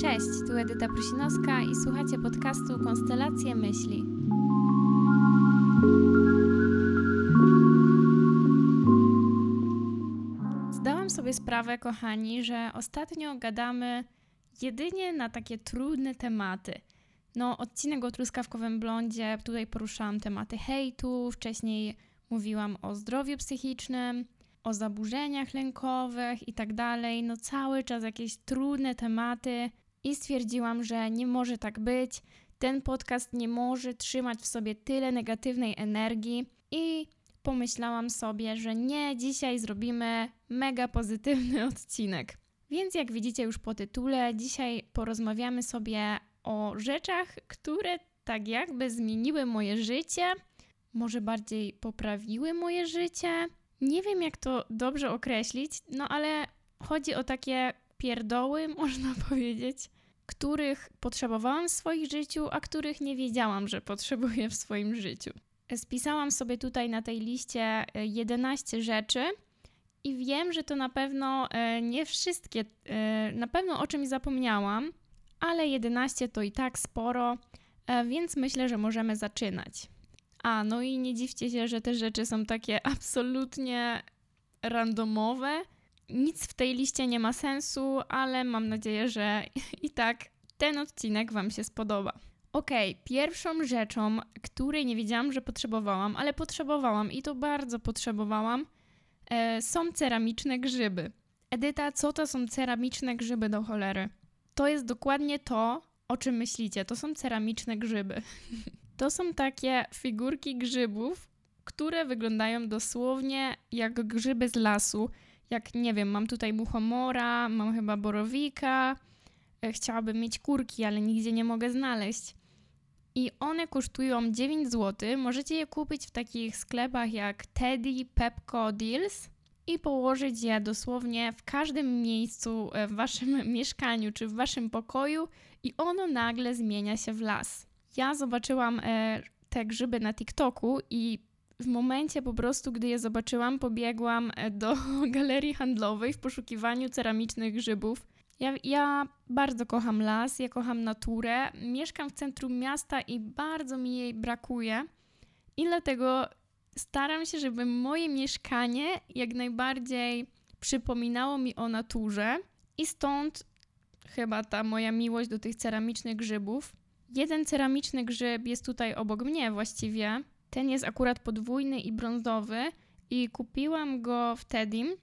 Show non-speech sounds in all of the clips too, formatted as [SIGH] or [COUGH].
Cześć, tu Edyta Prusinowska i słuchacie podcastu Konstelacje Myśli. Zdałam sobie sprawę, kochani, że ostatnio gadamy jedynie na takie trudne tematy. No, odcinek o truskawkowym blondzie, tutaj poruszałam tematy hejtu, wcześniej mówiłam o zdrowiu psychicznym, o zaburzeniach lękowych i tak dalej. No, cały czas jakieś trudne tematy i stwierdziłam, że nie może tak być. Ten podcast nie może trzymać w sobie tyle negatywnej energii i pomyślałam sobie, że nie, dzisiaj zrobimy mega pozytywny [LAUGHS] odcinek. Więc jak widzicie już po tytule, dzisiaj porozmawiamy sobie o rzeczach, które tak jakby zmieniły moje życie, może bardziej poprawiły moje życie. Nie wiem, jak to dobrze określić, no ale chodzi o takie pierdoły, [LAUGHS] można powiedzieć, których potrzebowałam w swoim życiu, a których nie wiedziałam, że potrzebuję w swoim życiu. Spisałam sobie tutaj na tej liście 11 e, rzeczy i wiem, że to na pewno e, nie wszystkie, e, na pewno o czymś zapomniałam, ale 11 to i tak sporo, więc myślę, że możemy zaczynać. A, no i nie dziwcie się, że te rzeczy są takie absolutnie randomowe. Nic w tej liście nie ma sensu, ale mam nadzieję, że [LAUGHS] i tak ten odcinek Wam się spodoba. Ok, pierwszą rzeczą, której nie wiedziałam, że potrzebowałam, ale potrzebowałam i to bardzo potrzebowałam, e, są ceramiczne grzyby. Edyta, co to są ceramiczne grzyby do cholery? To jest dokładnie to, o czym myślicie. To są ceramiczne grzyby. [LAUGHS] to są takie figurki grzybów, które wyglądają dosłownie jak grzyby z lasu. Jak nie wiem, mam tutaj muchomora, mam chyba borowika, e, chciałabym mieć kurki, ale nigdzie nie mogę znaleźć. I one kosztują 9 zł. Możecie je kupić w takich sklepach jak Teddy, Pepco, Deals i położyć je dosłownie w każdym miejscu e, w waszym [LAUGHS] mieszkaniu czy w waszym pokoju i ono nagle zmienia się w las. Ja zobaczyłam e, te grzyby na TikToku i w momencie po prostu, gdy je zobaczyłam, pobiegłam e, do [LAUGHS] galerii handlowej w poszukiwaniu ceramicznych grzybów. Ja, ja, bardzo kocham las, ja kocham naturę. Mieszkam w centrum miasta i bardzo mi jej brakuje. I dlatego staram się, żeby moje mieszkanie jak najbardziej przypominało mi o naturze. I stąd chyba ta moja miłość do tych ceramicznych grzybów. Jeden ceramiczny grzyb jest tutaj obok mnie właściwie. Ten jest akurat podwójny i brązowy i kupiłam go w Tedim.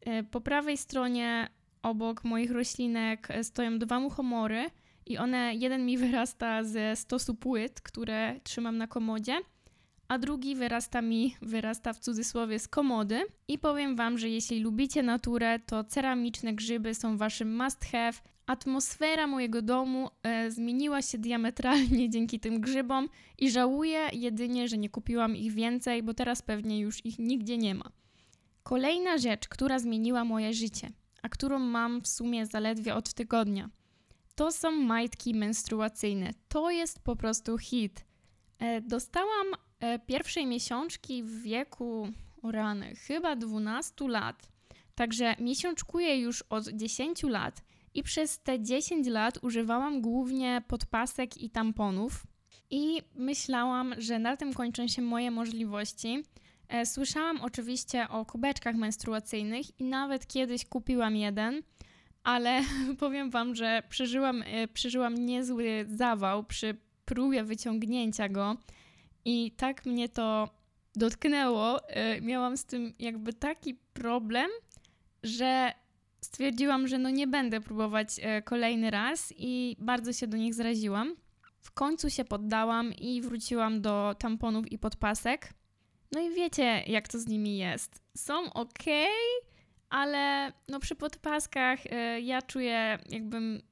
E, po prawej stronie obok moich roślinek stoją dwa muchomory i one, jeden mi [LAUGHS] wyrasta ze stosu płyt, które trzymam na komodzie, a drugi wyrasta mi, wyrasta w cudzysłowie z komody. I powiem Wam, że jeśli lubicie naturę, to ceramiczne grzyby są Waszym must have. Atmosfera mojego domu e, zmieniła się diametralnie [LAUGHS] dzięki tym grzybom i żałuję jedynie, że nie kupiłam ich więcej, bo teraz pewnie już ich nigdzie nie ma. Kolejna rzecz, która zmieniła moje życie, a którą mam w sumie zaledwie od tygodnia, to są majtki menstruacyjne. To jest po prostu hit. E, dostałam e, pierwszej miesiączki w wieku o rany, chyba 12 lat. Także miesiączkuję już od 10 lat i przez te 10 lat używałam głównie podpasek i tamponów. I myślałam, że na tym kończą się moje możliwości. E, słyszałam oczywiście o kubeczkach menstruacyjnych i nawet kiedyś kupiłam jeden, ale [LAUGHS] powiem Wam, że przeżyłam, e, przeżyłam niezły zawał przy próbie wyciągnięcia go i tak mnie to dotknęło. E, miałam z tym jakby taki problem, że stwierdziłam, że no nie będę próbować e, kolejny raz i bardzo się do nich zraziłam. W końcu się poddałam i wróciłam do tamponów i podpasek. No i wiecie, jak to z nimi jest. Są ok, ale no przy podpaskach y, ja czuję jakbym,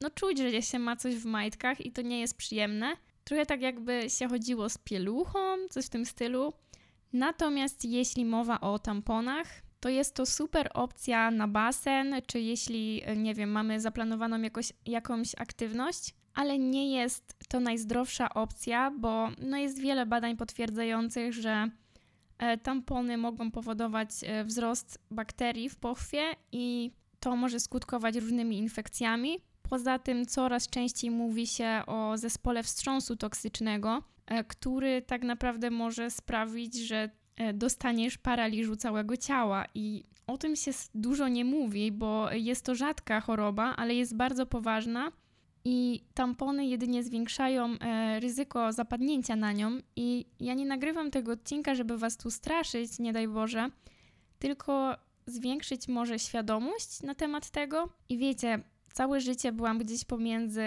no czuć, że się ma coś w majtkach i to nie jest przyjemne. Trochę tak jakby się chodziło z pieluchą, coś w tym stylu. Natomiast jeśli mowa o tamponach, to jest to super opcja na basen, czy jeśli, e, nie wiem, mamy zaplanowaną jakoś, jakąś aktywność, ale nie jest to najzdrowsza opcja, bo no jest wiele badań potwierdzających, że e, tampony mogą powodować e, wzrost bakterii w pochwie i to może skutkować różnymi infekcjami. Poza tym coraz częściej mówi się o zespole wstrząsu toksycznego, który tak naprawdę może sprawić, że dostaniesz paraliżu całego ciała i o tym się dużo nie mówi, bo jest to rzadka choroba, ale jest bardzo poważna i tampony jedynie zwiększają e, ryzyko zapadnięcia na nią. I ja nie nagrywam tego odcinka, żeby was tu straszyć, nie daj Boże, tylko zwiększyć może świadomość na temat tego. I wiecie, całe życie byłam gdzieś pomiędzy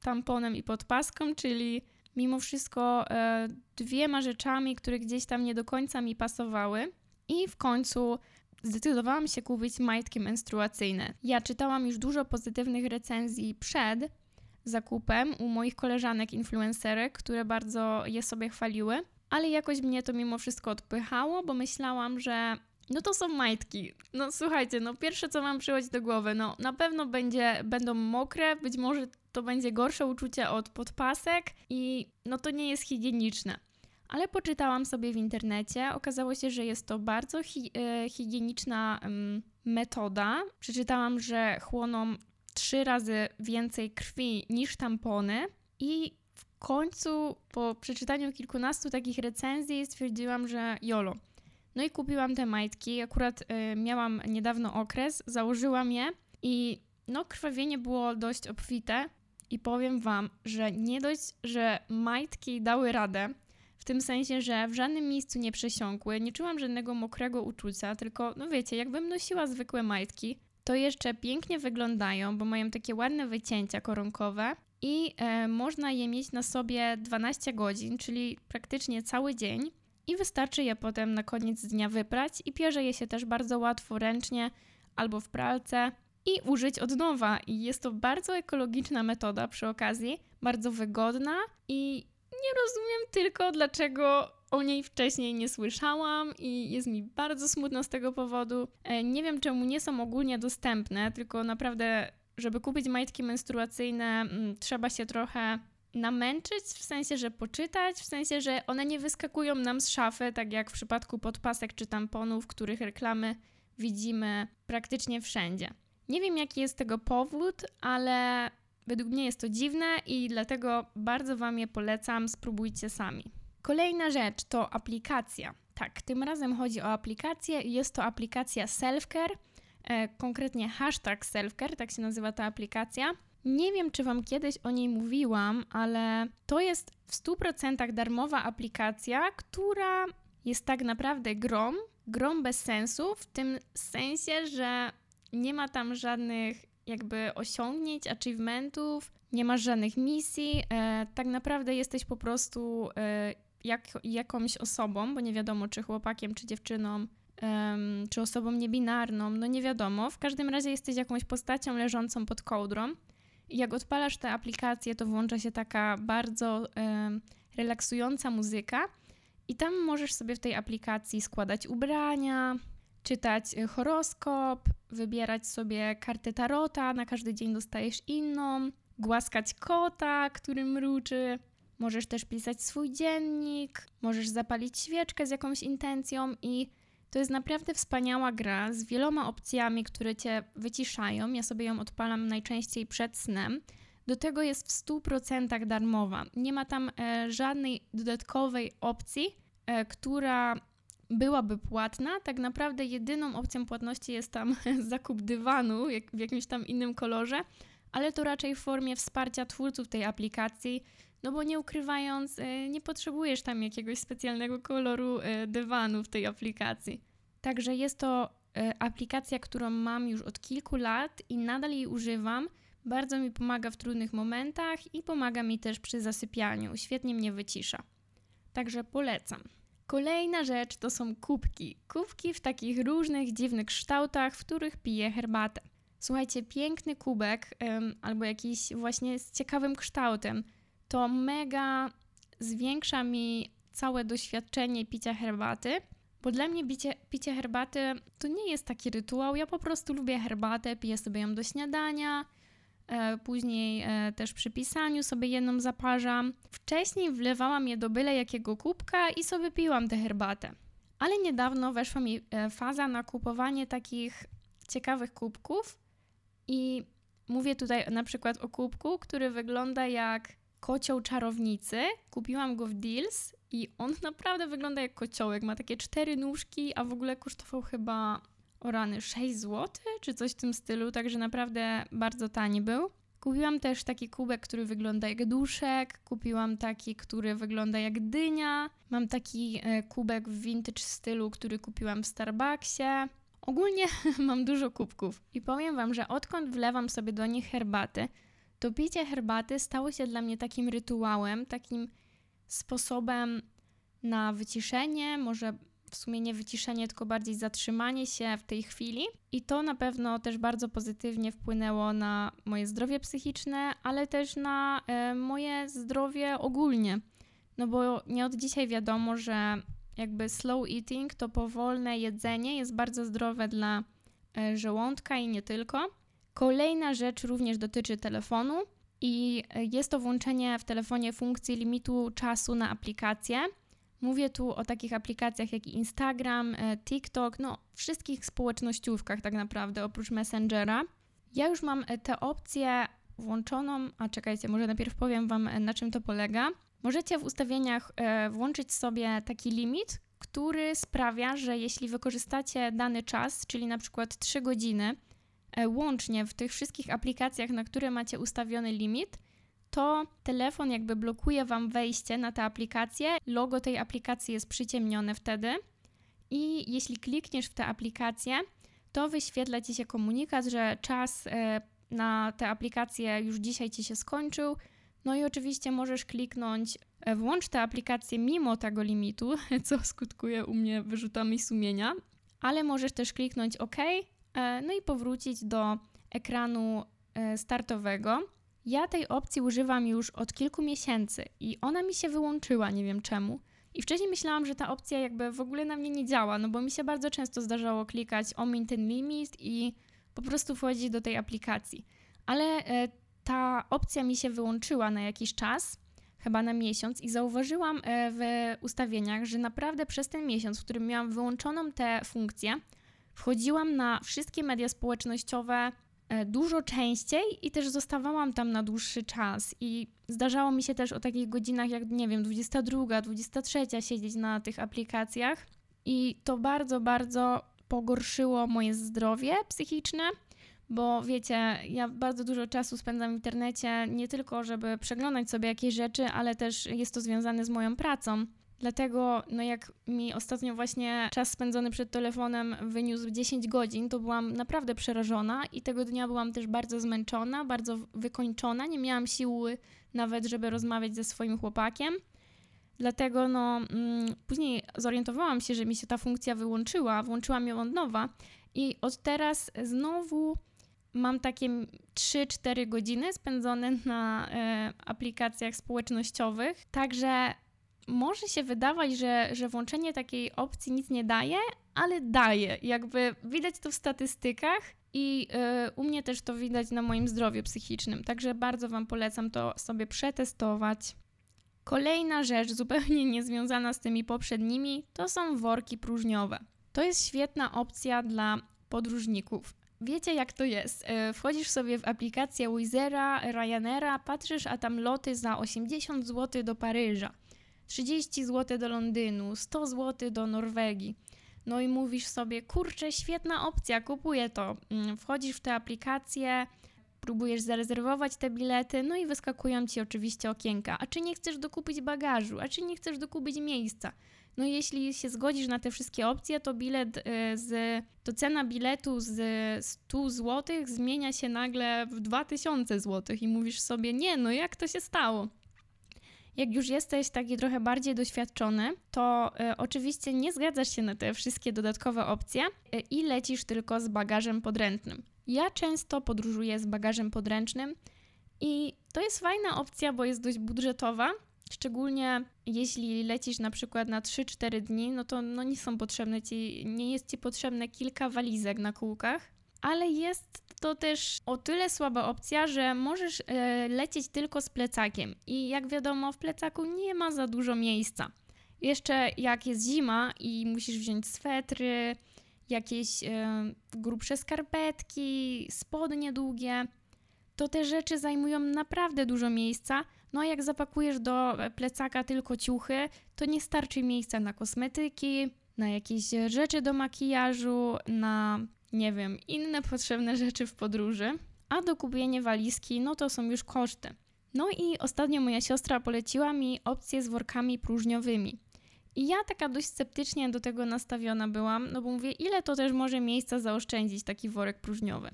tamponem i podpaską, czyli mimo wszystko e, dwiema rzeczami, które gdzieś tam nie do końca mi pasowały. I w końcu zdecydowałam się kupić majtki menstruacyjne. Ja czytałam już dużo pozytywnych recenzji przed zakupem u moich koleżanek influencerek, które bardzo je sobie chwaliły, ale jakoś mnie to mimo wszystko odpychało, bo myślałam, że no to są majtki. No słuchajcie, no pierwsze co mam przychodzi do głowy, no na pewno będzie, będą mokre, być może to będzie gorsze uczucie od podpasek i no to nie jest higieniczne. Ale poczytałam sobie w internecie, okazało się, że jest to bardzo hi e, higieniczna metoda. Przeczytałam, że chłoną trzy razy więcej krwi niż tampony i w końcu po przeczytaniu kilkunastu takich recenzji stwierdziłam, że jolo. No i kupiłam te majtki. Akurat y, miałam niedawno okres, założyłam je i no krwawienie było dość obfite i powiem wam, że nie dość, że majtki dały radę, w tym sensie, że w żadnym miejscu nie przesiąkły, nie czułam żadnego mokrego uczucia, tylko no wiecie, jakbym nosiła zwykłe majtki, to jeszcze pięknie wyglądają, bo mają takie ładne wycięcia koronkowe i e, można je mieć na sobie 12 godzin, czyli praktycznie cały dzień. I wystarczy je potem na koniec dnia wyprać i pierze je się też bardzo łatwo ręcznie albo w pralce i użyć od nowa. I jest to bardzo ekologiczna metoda przy okazji, bardzo wygodna i nie rozumiem tylko, dlaczego o niej wcześniej nie słyszałam i jest mi bardzo smutno z tego powodu. E, nie wiem, czemu nie są ogólnie dostępne, tylko naprawdę, żeby kupić majtki menstruacyjne, mm, trzeba się trochę namęczyć, w sensie, że poczytać, w sensie, że one nie wyskakują nam z szafy, tak jak w przypadku podpasek czy tamponów, których reklamy widzimy praktycznie wszędzie. Nie wiem, jaki jest tego powód, ale według mnie jest to dziwne i dlatego bardzo Wam je polecam, spróbujcie sami. Kolejna rzecz to aplikacja. Tak, tym razem chodzi o aplikację. Jest to aplikacja Selfcare, e, konkretnie hashtag Selfcare, tak się nazywa ta aplikacja. Nie wiem, czy Wam kiedyś o niej mówiłam, ale to jest w 100% darmowa aplikacja, która jest tak naprawdę grom, grom bez sensu, w tym sensie, że nie ma tam żadnych jakby osiągnięć, achievementów, nie masz żadnych misji. E, tak naprawdę jesteś po prostu e, jak, jakąś osobą, bo nie wiadomo, czy chłopakiem, czy dziewczyną, um, czy osobą niebinarną, no nie wiadomo. W każdym razie jesteś jakąś postacią leżącą pod kołdrą. I jak odpalasz tę aplikację, to włącza się taka bardzo relaksująca muzyka. I tam możesz sobie w tej aplikacji składać ubrania, czytać y, horoskop, wybierać sobie kartę tarota, na każdy dzień dostajesz inną, głaskać kota, który mruczy. Możesz też pisać swój dziennik, możesz zapalić świeczkę z jakąś intencją i to jest naprawdę wspaniała gra z wieloma opcjami, które cię wyciszają. Ja sobie ją odpalam najczęściej przed snem. Do tego jest w 100% darmowa. Nie ma tam e, żadnej dodatkowej opcji, e, która byłaby płatna. Tak naprawdę jedyną opcją płatności jest tam [LAUGHS] zakup dywanu jak, w jakimś tam innym kolorze, ale to raczej w formie wsparcia twórców tej aplikacji, no bo nie ukrywając, e, nie potrzebujesz tam jakiegoś specjalnego koloru e, dywanu w tej aplikacji. Także jest to e, aplikacja, którą mam już od kilku lat i nadal jej używam. Bardzo mi pomaga w trudnych momentach i pomaga mi też przy zasypianiu. Świetnie mnie wycisza. Także polecam. Kolejna rzecz to są kubki. Kubki w takich różnych dziwnych kształtach, w których piję herbatę. Słuchajcie, piękny kubek albo jakiś właśnie z ciekawym kształtem to mega zwiększa mi całe doświadczenie picia herbaty, bo dla mnie picie, picie herbaty to nie jest taki rytuał. Ja po prostu lubię herbatę, piję sobie ją do śniadania, później e, też przy pisaniu sobie jedną zaparzam. Wcześniej wlewałam je do byle jakiego kubka i sobie piłam tę herbatę. Ale niedawno weszła mi e, faza na kupowanie takich ciekawych kubków, I mówię tutaj na przykład o kubku, który wygląda jak kocioł czarownicy. Kupiłam go w Deals i on [LAUGHS] naprawdę wygląda jak kociołek. Ma takie cztery nóżki, a w ogóle kosztował chyba o rany 6 zł, czy coś w tym stylu, także naprawdę bardzo tani był. Kupiłam też taki kubek, który wygląda jak duszek, kupiłam taki, który wygląda jak dynia, mam taki e, kubek w vintage stylu, który kupiłam w Starbucksie. Ogólnie [LAUGHS] mam dużo kubków i powiem Wam, że odkąd wlewam sobie do nich herbaty, to picie herbaty stało się dla mnie takim rytuałem, takim sposobem na wyciszenie, może w sumie nie wyciszenie, tylko bardziej zatrzymanie się w tej chwili. I to na pewno też bardzo pozytywnie wpłynęło na moje zdrowie psychiczne, ale też na e, moje zdrowie ogólnie. No bo nie od dzisiaj wiadomo, że jakby slow eating to powolne jedzenie jest bardzo zdrowe dla e, żołądka i nie tylko. Kolejna rzecz również dotyczy telefonu i e, jest to włączenie w telefonie funkcji limitu czasu na aplikację. Mówię tu o takich aplikacjach jak Instagram, e, TikTok, no wszystkich społecznościówkach tak naprawdę, oprócz Messengera. Ja już mam e, tę opcję włączoną, a czekajcie, może najpierw powiem Wam e, na czym to polega. Możecie w ustawieniach włączyć sobie taki limit, który sprawia, że jeśli wykorzystacie dany czas, czyli na przykład 3 godziny, łącznie w tych wszystkich aplikacjach, na które macie ustawiony limit, to telefon jakby blokuje Wam wejście na tę aplikację. Logo tej aplikacji jest przyciemnione wtedy. I jeśli klikniesz w tę aplikację, to wyświetla Ci się komunikat, że czas e, na tę aplikację już dzisiaj Ci się skończył. No i oczywiście możesz kliknąć e, włącz tę aplikację mimo tego limitu, [LAUGHS] co skutkuje u mnie wyrzutami sumienia, ale możesz też kliknąć OK, e, no i powrócić do ekranu startowego. Ja tej opcji używam już od kilku miesięcy i ona mi się wyłączyła, nie wiem czemu. I wcześniej myślałam, że ta opcja jakby w ogóle na mnie nie działa, no bo mi się bardzo często zdarzało klikać omin ten limit i po prostu wchodzić do tej aplikacji. Ale e, ta opcja mi się wyłączyła na jakiś czas, chyba na miesiąc, i zauważyłam e, w ustawieniach, że naprawdę przez ten miesiąc, w którym miałam wyłączoną tę funkcję, wchodziłam na wszystkie media społecznościowe dużo częściej i też zostawałam tam na dłuższy czas. I zdarzało mi się też o takich godzinach jak, nie wiem, 22, 23 siedzieć na tych aplikacjach. I to bardzo, bardzo pogorszyło moje zdrowie psychiczne, bo wiecie, ja bardzo dużo czasu spędzam w internecie, nie tylko żeby przeglądać sobie jakieś rzeczy, ale też jest to związane z moją pracą. Dlatego, no jak mi ostatnio właśnie czas spędzony przed telefonem wyniósł 10 godzin, to byłam naprawdę przerażona i tego dnia byłam też bardzo zmęczona, bardzo wykończona. Nie miałam siły nawet, żeby rozmawiać ze swoim chłopakiem. Dlatego no, mm, później zorientowałam się, że mi się ta funkcja wyłączyła, włączyłam ją od nowa i od teraz znowu mam takie 3-4 godziny spędzone na e, aplikacjach społecznościowych. Także może się wydawać, że, że włączenie takiej opcji nic nie daje, ale daje. Jakby widać to w statystykach i yy, u mnie też to widać na moim zdrowiu psychicznym. Także bardzo Wam polecam to sobie przetestować. Kolejna rzecz, [LAUGHS] zupełnie niezwiązana z tymi poprzednimi, to są worki próżniowe. To jest świetna opcja dla podróżników. Wiecie jak to jest? Y, wchodzisz sobie w aplikację Wizera, Ryanaira, patrzysz, a tam loty za 80 zł do Paryża. 30 zł do Londynu, 100 zł do Norwegii. No i mówisz sobie, kurczę, świetna opcja, kupuję to. Mm, wchodzisz w tę aplikację, próbujesz zarezerwować te bilety, no i wyskakują ci oczywiście okienka. A czy nie chcesz dokupić bagażu? A czy nie chcesz dokupić miejsca? No jeśli się zgodzisz na te wszystkie opcje, to bilet y, z, to cena biletu z 100 zł zmienia się nagle w 2000 zł i mówisz sobie, nie, no jak to się stało? Jak już jesteś taki trochę bardziej doświadczony, to y, oczywiście nie zgadzasz się na te wszystkie dodatkowe opcje y, i lecisz tylko z bagażem podręcznym. Ja często podróżuję z bagażem podręcznym i to jest fajna opcja, bo jest dość budżetowa. Szczególnie jeśli lecisz na przykład na 3-4 dni, no to no nie są potrzebne ci, nie jest ci potrzebne kilka walizek na kółkach, ale jest to też o tyle słaba opcja, że możesz e, lecieć tylko z plecakiem i jak wiadomo w plecaku nie ma za dużo miejsca. Jeszcze jak jest zima i musisz wziąć swetry, jakieś e, grubsze skarpetki, spodnie długie. To te rzeczy zajmują naprawdę dużo miejsca. No a jak zapakujesz do plecaka tylko ciuchy, to nie starczy miejsca na kosmetyki, na jakieś rzeczy do makijażu, na nie wiem, inne potrzebne rzeczy w podróży. A do kupienia walizki, no to są już koszty. No i ostatnio moja siostra poleciła mi opcję z workami próżniowymi. I ja taka dość sceptycznie do tego nastawiona byłam, no bo mówię, ile to też może miejsca zaoszczędzić taki worek próżniowy.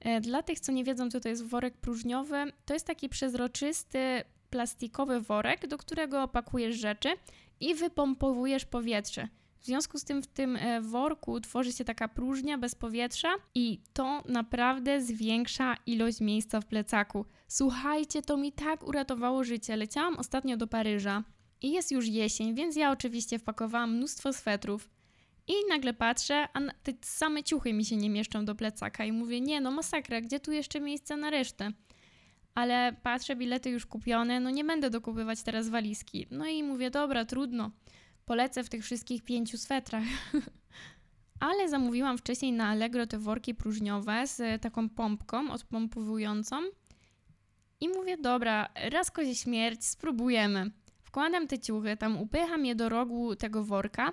E, dla tych, co nie wiedzą, co to jest worek próżniowy, to jest taki przezroczysty, plastikowy worek, do którego opakujesz rzeczy i wypompowujesz powietrze. W związku z tym w tym e, worku tworzy się taka próżnia bez powietrza i to naprawdę zwiększa ilość miejsca w plecaku. Słuchajcie, to mi tak uratowało życie. Leciałam ostatnio do Paryża i jest już jesień, więc ja oczywiście wpakowałam mnóstwo swetrów. I nagle patrzę, a te same ciuchy mi się nie mieszczą do plecaka i mówię, nie no masakra, gdzie tu jeszcze miejsce na resztę? Ale patrzę, bilety już kupione, no nie będę dokupywać teraz walizki. No i mówię, dobra, trudno, polecę w tych wszystkich pięciu swetrach. [LAUGHS] Ale zamówiłam wcześniej na Allegro te worki próżniowe z taką pompką odpompowującą. I mówię, dobra, raz kozie śmierć, spróbujemy. Wkładam te ciuchy, tam upycham je do rogu tego worka,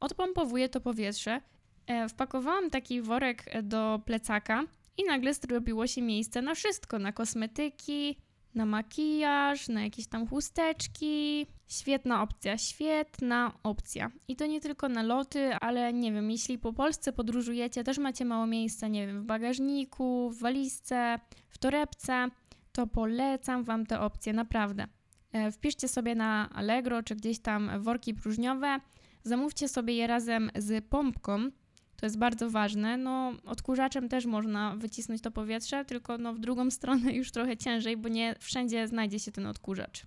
odpompowuję to powietrze, e, wpakowałam taki worek do plecaka i nagle zrobiło się miejsce na wszystko, na kosmetyki, na makijaż, na jakieś tam chusteczki. Świetna opcja, świetna opcja. I to nie tylko na loty, ale nie wiem, jeśli po Polsce podróżujecie, też macie mało miejsca, nie wiem, w bagażniku, w walizce, w torebce, to polecam Wam te opcje, naprawdę. E, wpiszcie sobie na Allegro czy gdzieś tam worki próżniowe, zamówcie sobie je razem z pompką. To jest bardzo ważne. No, odkurzaczem też można wycisnąć to powietrze, tylko no, w drugą [LAUGHS] stronę już trochę ciężej, bo nie wszędzie znajdzie się ten odkurzacz.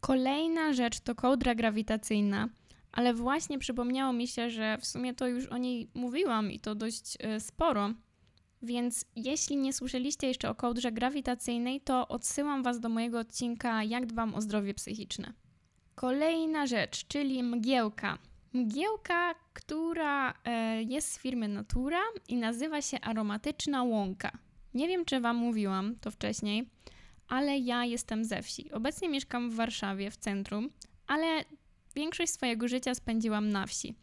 Kolejna rzecz to kołdra grawitacyjna, ale właśnie przypomniało mi się, że w sumie to już o niej mówiłam i to dość e, sporo. Więc jeśli nie słyszeliście jeszcze o kołdrze grawitacyjnej, to odsyłam Was do mojego odcinka Jak dbam o zdrowie psychiczne. Kolejna rzecz, czyli mgiełka. Mgiełka, która e, jest z firmy Natura i nazywa się aromatyczna łąka. Nie wiem, czy Wam mówiłam to wcześniej, ale ja jestem ze wsi. Obecnie mieszkam w Warszawie, w centrum, ale większość swojego życia spędziłam na wsi.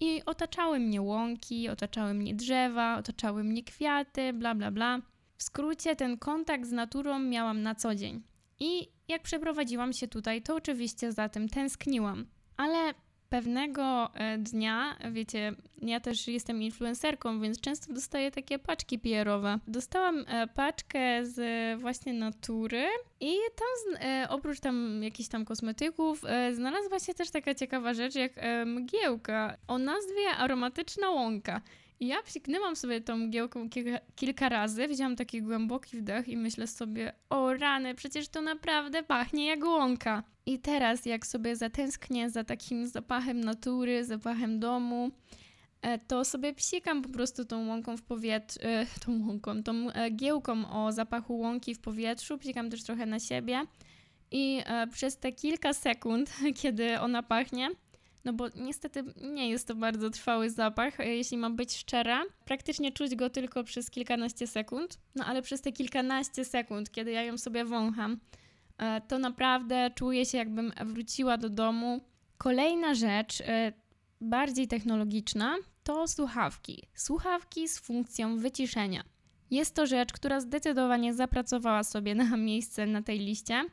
I otaczały mnie łąki, otaczały mnie drzewa, otaczały mnie kwiaty, bla bla bla. W skrócie, ten kontakt z naturą miałam na co dzień. I jak przeprowadziłam się tutaj, to oczywiście za tym tęskniłam. Ale pewnego e, dnia, wiecie, ja też jestem influencerką, więc często dostaję takie paczki PR-owe. Dostałam e, paczkę z właśnie natury i tam e, oprócz tam jakichś tam kosmetyków znalazła się też taka ciekawa rzecz jak mgiełka o nazwie aromatyczna łąka. I ja psiknęłam sobie tą mgiełką kilka, kilka razy, wziąłam taki głęboki wdech i myślę sobie, o rany, przecież to naprawdę pachnie jak łąka. I teraz, jak sobie zatęsknię za takim zapachem natury, zapachem domu, e, to sobie psikam po prostu tą łąką w powietrzu, e, tą łąką, tą e, giełką o zapachu łąki w powietrzu, psikam też trochę na siebie i przez te kilka sekund, [LAUGHS] kiedy ona pachnie, no bo niestety nie jest to bardzo trwały zapach, jeśli mam być szczera. Praktycznie czuć go tylko przez kilkanaście sekund, no ale przez te kilkanaście sekund, kiedy ja ją sobie wącham, E, to naprawdę czuję się, jakbym wróciła do domu. Kolejna rzecz, e, bardziej technologiczna, to słuchawki. Słuchawki z funkcją wyciszenia. Jest to rzecz, która zdecydowanie zapracowała sobie na miejsce na tej liście.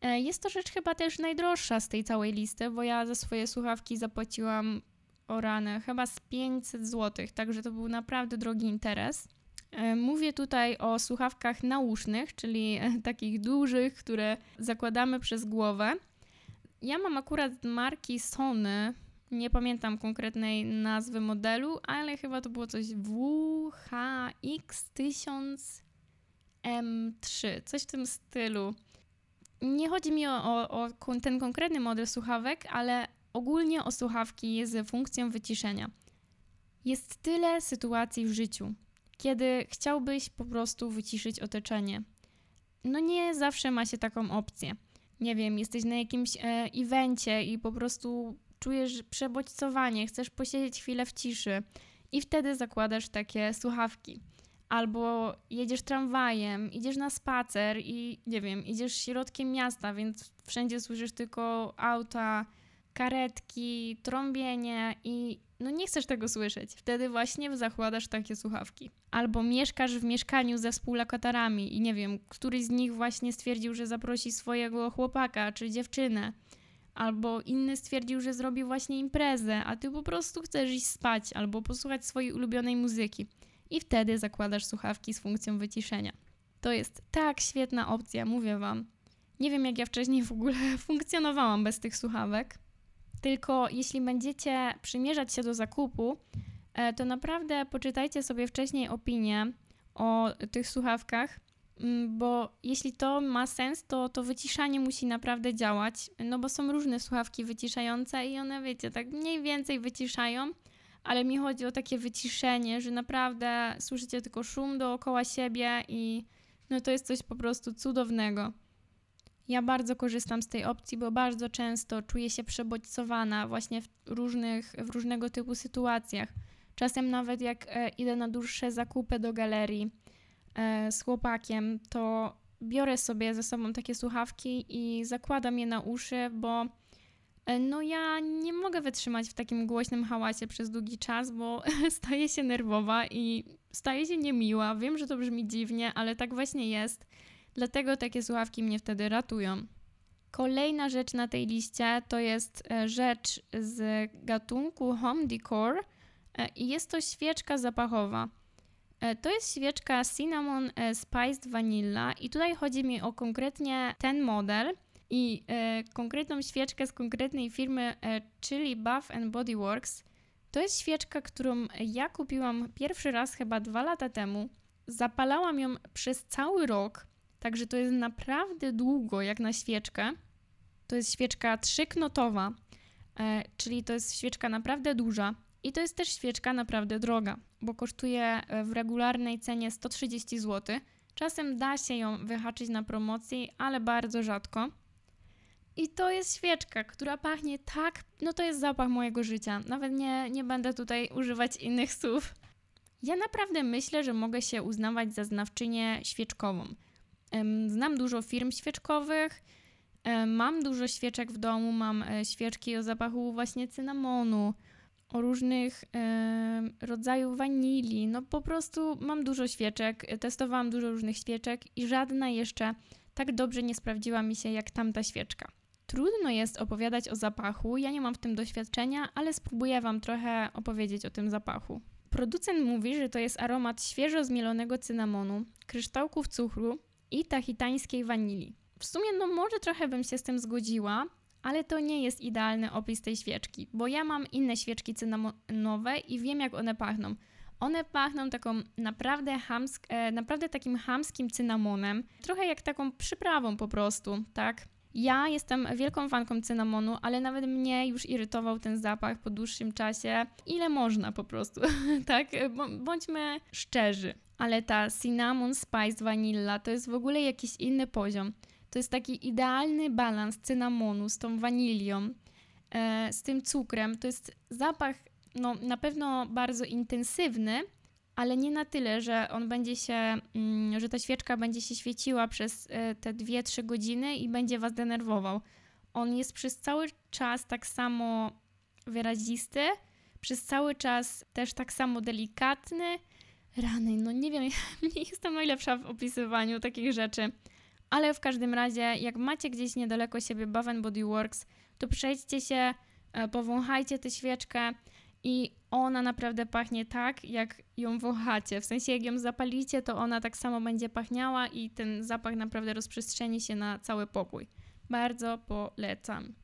E, jest to rzecz chyba też najdroższa z tej całej listy, bo ja za swoje słuchawki zapłaciłam o ranę chyba z 500 zł, także to był naprawdę drogi interes. E, mówię tutaj o słuchawkach nausznych, czyli e, takich dużych, które zakładamy przez głowę. Ja mam akurat marki Sony, nie pamiętam konkretnej nazwy modelu, ale chyba to było coś WHX1000M3, coś w tym stylu. Nie chodzi mi o, o, o ten konkretny model słuchawek, ale ogólnie o słuchawki z funkcją wyciszenia. Jest tyle sytuacji w życiu, kiedy chciałbyś po prostu wyciszyć otoczenie. No nie zawsze ma się taką opcję. Nie wiem, jesteś na jakimś e, evencie i po prostu czujesz przebodźcowanie, chcesz posiedzieć chwilę w ciszy I wtedy zakładasz takie słuchawki. Albo jedziesz tramwajem, idziesz na spacer i nie wiem, idziesz środkiem miasta, więc wszędzie słyszysz tylko auta, karetki, trąbienie i no nie chcesz tego słyszeć. Wtedy właśnie zakładasz takie słuchawki. Albo mieszkasz w mieszkaniu ze współlokatorami i nie wiem, któryś z nich właśnie stwierdził, że zaprosi swojego chłopaka czy dziewczynę. Albo inny stwierdził, że zrobi właśnie imprezę, a ty po prostu chcesz iść spać albo posłuchać swojej ulubionej muzyki. I wtedy zakładasz słuchawki z funkcją wyciszenia. To jest tak świetna opcja, mówię wam. Nie wiem, jak ja wcześniej w ogóle [LAUGHS] funkcjonowałam bez tych słuchawek. Tylko jeśli będziecie przymierzać się do zakupu, e, to naprawdę poczytajcie sobie wcześniej opinię o tych słuchawkach, mm, bo jeśli to ma sens, to to wyciszanie musi naprawdę działać, no bo są różne słuchawki wyciszające i one, wiecie, tak mniej więcej wyciszają, ale mi chodzi o takie wyciszenie, że naprawdę słyszycie tylko szum dookoła siebie i no to jest coś po prostu cudownego. Ja bardzo korzystam z tej opcji, bo bardzo często czuję się przebodźcowana właśnie w różnych, w różnego typu sytuacjach. Czasem nawet jak e, idę na dłuższe zakupy do galerii e, z chłopakiem, to biorę sobie ze sobą takie słuchawki i zakładam je na uszy, bo no ja nie mogę wytrzymać w takim głośnym hałasie przez długi czas, bo [LAUGHS] staję się nerwowa i staję się niemiła. Wiem, że to brzmi dziwnie, ale tak właśnie jest. Dlatego takie słuchawki mnie wtedy ratują. Kolejna rzecz na tej liście to jest e, rzecz z gatunku home decor e, i jest to świeczka zapachowa. E, to jest świeczka Cinnamon Spiced Vanilla i tutaj chodzi mi o konkretnie ten model i konkretną świeczkę z konkretnej firmy, czyli Bath and Body Works. To jest świeczka, którą ja kupiłam pierwszy raz chyba dwa lata temu. Zapalałam ją przez cały rok Także to jest naprawdę długo, jak na świeczkę. To jest świeczka trzyknotowa, e, czyli to jest świeczka naprawdę duża. I to jest też świeczka naprawdę droga, bo kosztuje e, w regularnej cenie 130 zł. Czasem da się ją wyhaczyć na promocji, ale bardzo rzadko. I to jest świeczka, która pachnie tak, no to jest zapach mojego życia. Nawet nie, nie będę tutaj używać innych słów. Ja naprawdę myślę, że mogę się uznawać za znawczynię świeczkową. Znam dużo firm świeczkowych, mam dużo świeczek w domu, mam e, świeczki o zapachu właśnie cynamonu, o różnych e, rodzajów wanilii. No po prostu mam dużo świeczek, testowałam dużo różnych świeczek i żadna jeszcze tak dobrze nie sprawdziła mi się jak tamta świeczka. Trudno jest opowiadać o zapachu, ja nie mam w tym doświadczenia, ale spróbuję Wam trochę opowiedzieć o tym zapachu. Producent mówi, że to jest aromat świeżo zmielonego cynamonu, kryształków cukru, i tahitańskiej wanilii. W sumie, no może trochę bym się z tym zgodziła, ale to nie jest idealny opis tej świeczki, bo ja mam inne świeczki cynamonowe i wiem, jak one pachną. One pachną taką naprawdę, hamsk, e, naprawdę takim hamskim cynamonem, trochę jak taką przyprawą po prostu, tak? Ja jestem wielką fanką cynamonu, ale nawet mnie już irytował ten zapach po dłuższym czasie. Ile można po prostu, [LAUGHS] tak? Bądźmy szczerzy ale ta cinnamon spice vanilla to jest w ogóle jakiś inny poziom. To jest taki idealny balans cynamonu z tą wanilią, e, z tym cukrem. To jest zapach no, na pewno bardzo intensywny, ale nie na tyle, że on będzie się, mm, że ta świeczka będzie się świeciła przez e, te 2-3 godziny i będzie was denerwował. On jest przez cały czas tak samo wyrazisty, przez cały czas też tak samo delikatny, Rany, no nie wiem, [LAUGHS] nie jestem najlepsza w opisywaniu takich rzeczy. Ale w każdym razie, jak macie gdzieś niedaleko siebie Bath Body Works, to przejdźcie się, e, powąchajcie tę świeczkę i ona naprawdę pachnie tak, jak ją wąchacie. W sensie, jak ją zapalicie, to ona tak samo będzie pachniała i ten zapach naprawdę rozprzestrzeni się na cały pokój. Bardzo polecam.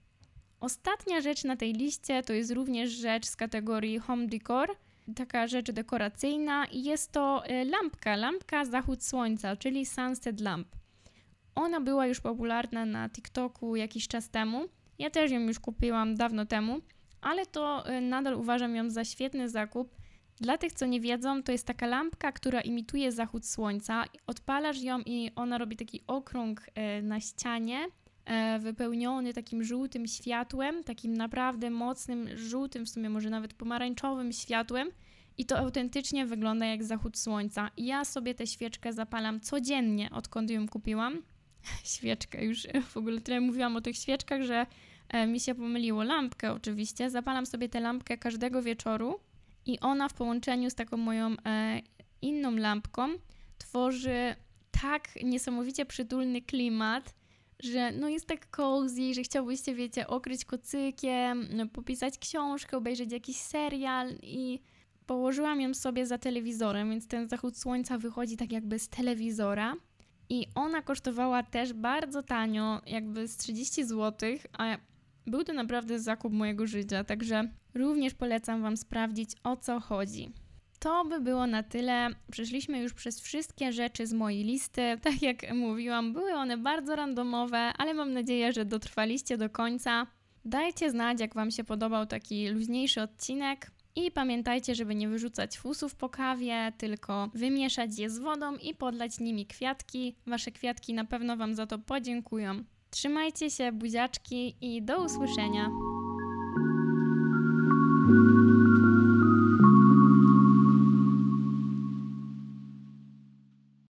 Ostatnia rzecz na tej liście to jest również rzecz z kategorii Home Decor – taka rzecz dekoracyjna i jest to e, lampka, lampka zachód słońca, czyli sunset lamp. Ona była już popularna na TikToku jakiś czas temu. Ja też ją już kupiłam dawno temu, ale to e, nadal uważam ją za świetny zakup. Dla tych, co nie wiedzą, to jest taka lampka, która imituje zachód słońca. Odpalasz ją i ona robi taki okrąg e, na ścianie, wypełniony takim żółtym światłem, takim naprawdę mocnym, żółtym, w sumie może nawet pomarańczowym światłem i to autentycznie wygląda jak zachód słońca. Ja sobie tę świeczkę zapalam codziennie, odkąd ją kupiłam. [LAUGHS] Świeczkę, już w ogóle tyle mówiłam o tych świeczkach, że mi się pomyliło. Lampkę oczywiście. Zapalam sobie tę lampkę każdego wieczoru i ona w połączeniu z taką moją e, inną lampką tworzy tak niesamowicie przytulny klimat, że no jest tak cozy, że chciałbyście, wiecie, okryć kocykiem, no, popisać książkę, obejrzeć jakiś serial i położyłam ją sobie za telewizorem, więc ten zachód słońca wychodzi tak jakby z telewizora. I ona kosztowała też bardzo tanio, jakby z 30 zł, a był to naprawdę zakup mojego życia, także również polecam Wam sprawdzić o co chodzi. To by było na tyle. Przeszliśmy już przez wszystkie rzeczy z mojej listy. [LAUGHS] Tak jak mówiłam, były one bardzo randomowe, ale mam nadzieję, że dotrwaliście do końca. Dajcie znać, jak Wam się podobał taki luźniejszy odcinek. I pamiętajcie, żeby nie wyrzucać fusów po kawie, tylko wymieszać je z wodą i podlać nimi kwiatki. Wasze kwiatki na pewno Wam za to podziękują. Trzymajcie się, buziaczki i do usłyszenia.